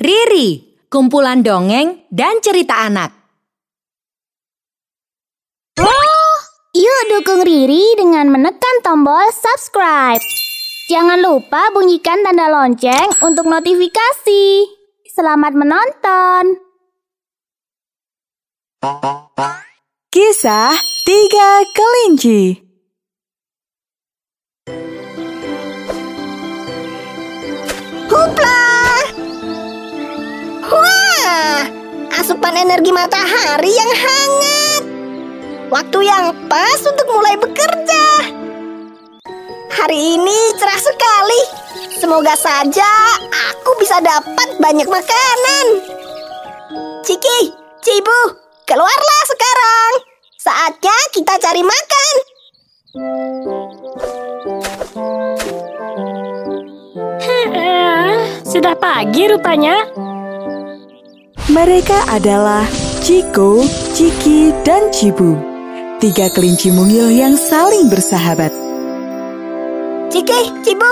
Riri, kumpulan dongeng dan cerita anak. Yuk dukung Riri dengan menekan tombol subscribe. Jangan lupa bunyikan tanda lonceng untuk notifikasi. Selamat menonton. Kisah Tiga Kelinci Hupla! Wah, asupan energi matahari yang hangat. Waktu yang pas untuk mulai bekerja. Hari ini cerah sekali. Semoga saja aku bisa dapat banyak makanan. Ciki, Cibu, keluarlah sekarang. Saatnya kita cari makan. Eh, sudah pagi rupanya. Mereka adalah Ciko, Ciki, dan Cibu Tiga kelinci mungil yang saling bersahabat Ciki, Cibu,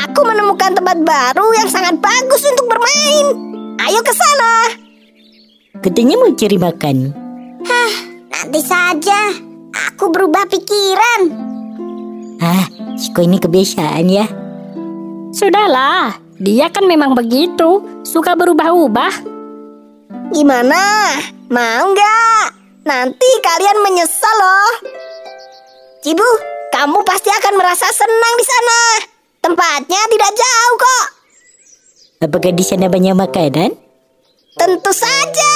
aku menemukan tempat baru yang sangat bagus untuk bermain. Ayo ke sana. Katanya mau cari makan. Nanti saja. Aku berubah pikiran. Ah, Ciko ini kebiasaan ya. Sudahlah, dia kan memang begitu, suka berubah-ubah. Gimana? Mau nggak? Nanti kalian menyesal loh. Cibu, kamu pasti akan merasa senang di sana. Tempatnya tidak jauh kok. Apakah di sana banyak makanan? Tentu saja.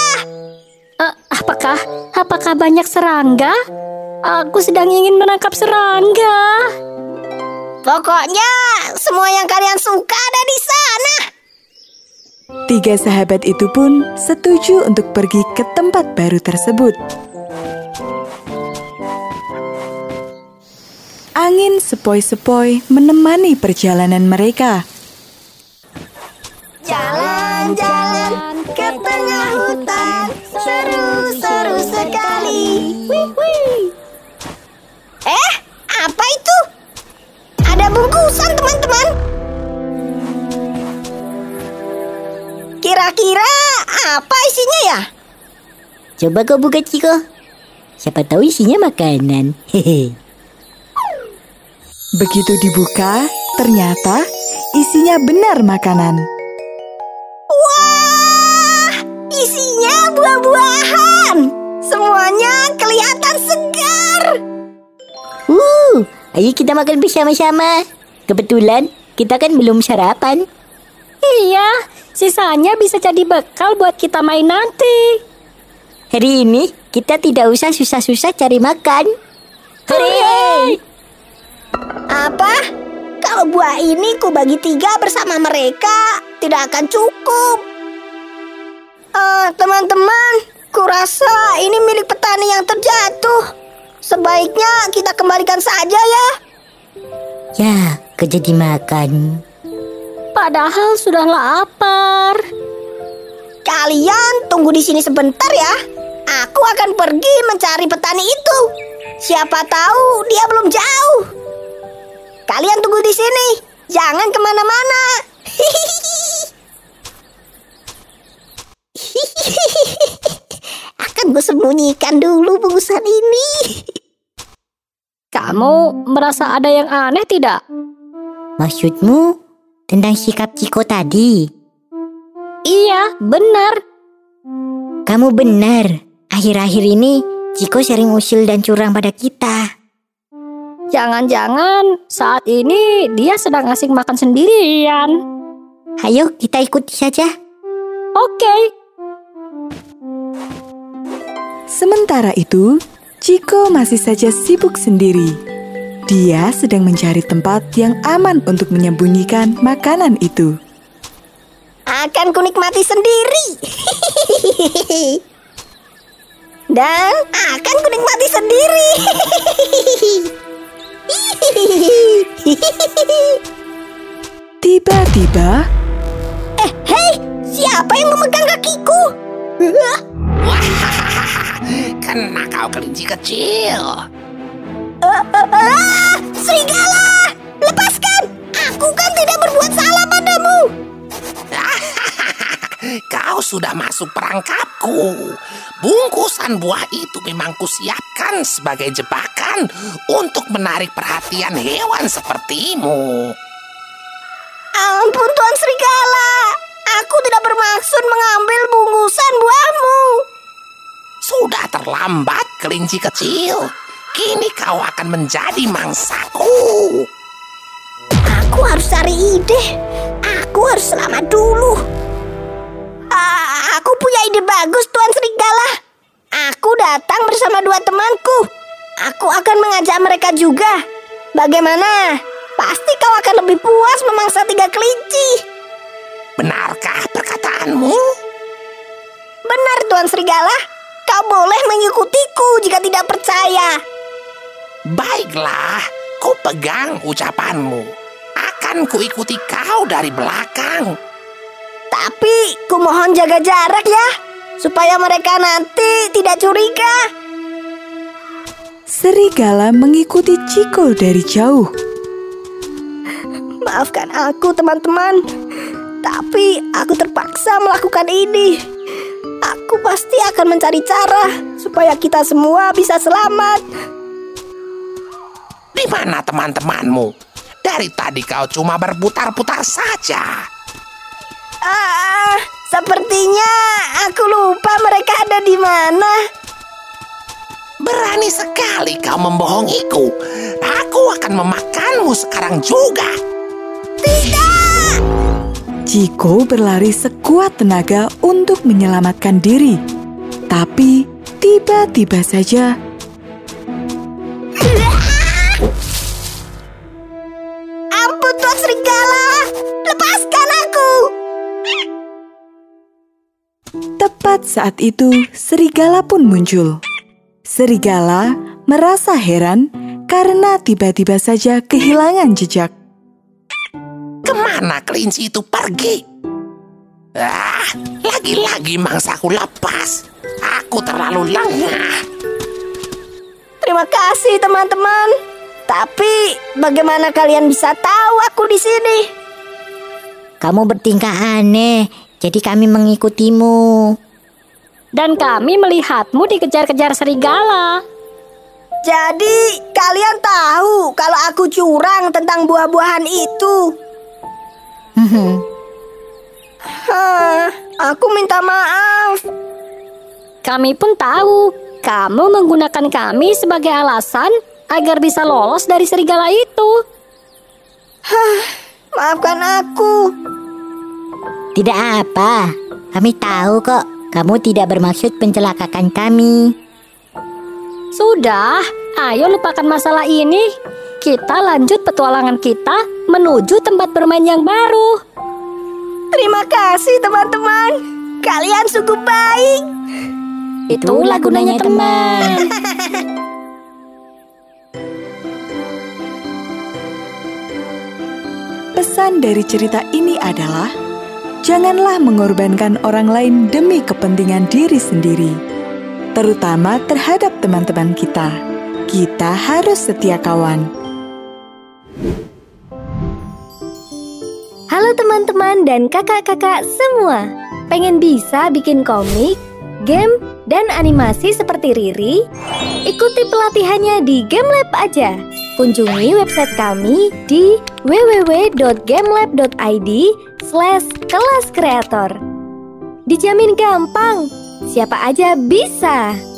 Eh, apakah apakah banyak serangga? Aku sedang ingin menangkap serangga. Pokoknya semua yang kalian suka ada di sana. Tiga sahabat itu pun setuju untuk pergi ke tempat baru tersebut. Angin sepoi-sepoi menemani perjalanan mereka. Jalan-jalan ke tengah hutan Seru-seru sekali Eh, apa itu? Ada bungkusan teman-teman Kira-kira apa isinya ya? Coba kau buka Ciko. Siapa tahu isinya makanan. Hehe. Begitu dibuka, ternyata isinya benar makanan. Wah, isinya buah-buahan Semuanya kelihatan segar Uh, ayo kita makan bersama-sama. Kebetulan kita kan belum sarapan. Iya, sisanya bisa jadi bekal buat kita main nanti. Hari ini kita tidak usah susah-susah cari makan. Hooray! Apa? Kalau buah ini ku bagi tiga bersama mereka, tidak akan cukup. Eh, teman-teman, kurasa ini milik petani yang terjatuh. Sebaiknya kita kembalikan saja ya. Ya, jadi makan. Padahal sudah lapar. Kalian tunggu di sini sebentar ya. Aku akan pergi mencari petani itu. Siapa tahu dia belum jauh. Kalian tunggu di sini. Jangan ke mana-mana. akan gue sembunyikan dulu bungkusan ini. Kamu merasa ada yang aneh tidak? Maksudmu tentang sikap Ciko tadi? Iya, benar. Kamu benar. Akhir-akhir ini Ciko sering usil dan curang pada kita. Jangan-jangan saat ini dia sedang asik makan sendirian. Ayo kita ikuti saja. Oke, Sementara itu, Ciko masih saja sibuk sendiri. Dia sedang mencari tempat yang aman untuk menyembunyikan makanan itu. Akan kunikmati sendiri. Dan akan kunikmati sendiri. Tiba-tiba, Eh, hei, siapa yang memegang kakiku? Kena kau kelinci kecil. Ah, serigala! Lepaskan! Aku kan tidak berbuat salah padamu. kau sudah masuk perangkapku. Bungkusan buah itu memang kusiapkan sebagai jebakan untuk menarik perhatian hewan sepertimu. Ampun Tuan Serigala, aku tidak bermaksud mengambil bungkusan buahmu. Sudah terlambat, kelinci kecil. Kini kau akan menjadi mangsaku. Aku harus cari ide. Aku harus selamat dulu. Ah, aku punya ide bagus, Tuan Serigala. Aku datang bersama dua temanku. Aku akan mengajak mereka juga. Bagaimana? Pasti kau akan lebih puas memangsa tiga kelinci. Benarkah perkataanmu? Benar, Tuan Serigala. Kau boleh mengikutiku jika tidak percaya. Baiklah, ku pegang ucapanmu. Akan kuikuti kau dari belakang. Tapi ku mohon jaga jarak ya, supaya mereka nanti tidak curiga. Serigala mengikuti Ciko dari jauh. Maafkan aku teman-teman, tapi aku terpaksa melakukan ini. Aku pasti akan mencari cara supaya kita semua bisa selamat. Di mana teman-temanmu? Dari tadi kau cuma berputar-putar saja. Ah, sepertinya aku lupa mereka ada di mana. Berani sekali kau membohongiku. Aku akan memakanmu sekarang juga. Ciko berlari sekuat tenaga untuk menyelamatkan diri. Tapi tiba-tiba saja saat itu serigala pun muncul. Serigala merasa heran karena tiba-tiba saja kehilangan jejak. Ke mana kelinci itu pergi? Ah, lagi-lagi mangsaku lepas. Aku terlalu lengah. Terima kasih teman-teman. Tapi bagaimana kalian bisa tahu aku di sini? Kamu bertingkah aneh, jadi kami mengikutimu. Dan kami melihatmu dikejar-kejar serigala. Jadi kalian tahu kalau aku curang tentang buah-buahan itu. Hah, aku minta maaf. Kami pun tahu kamu menggunakan kami sebagai alasan agar bisa lolos dari serigala itu. Maafkan aku. Tidak apa, kami tahu kok. Kamu tidak bermaksud mencelakakan kami. Sudah, ayo lupakan masalah ini. Kita lanjut petualangan kita menuju tempat bermain yang baru. Terima kasih teman-teman. Kalian sungguh baik. Itulah gunanya teman. Pesan dari cerita ini adalah janganlah mengorbankan orang lain demi kepentingan diri sendiri, terutama terhadap teman-teman kita. Kita harus setia kawan. Halo teman-teman dan kakak-kakak semua. Pengen bisa bikin komik, game, dan animasi seperti Riri? Ikuti pelatihannya di GameLab aja. Kunjungi website kami di www.gamelab.id slash kelas kreator. Dijamin gampang, siapa aja bisa.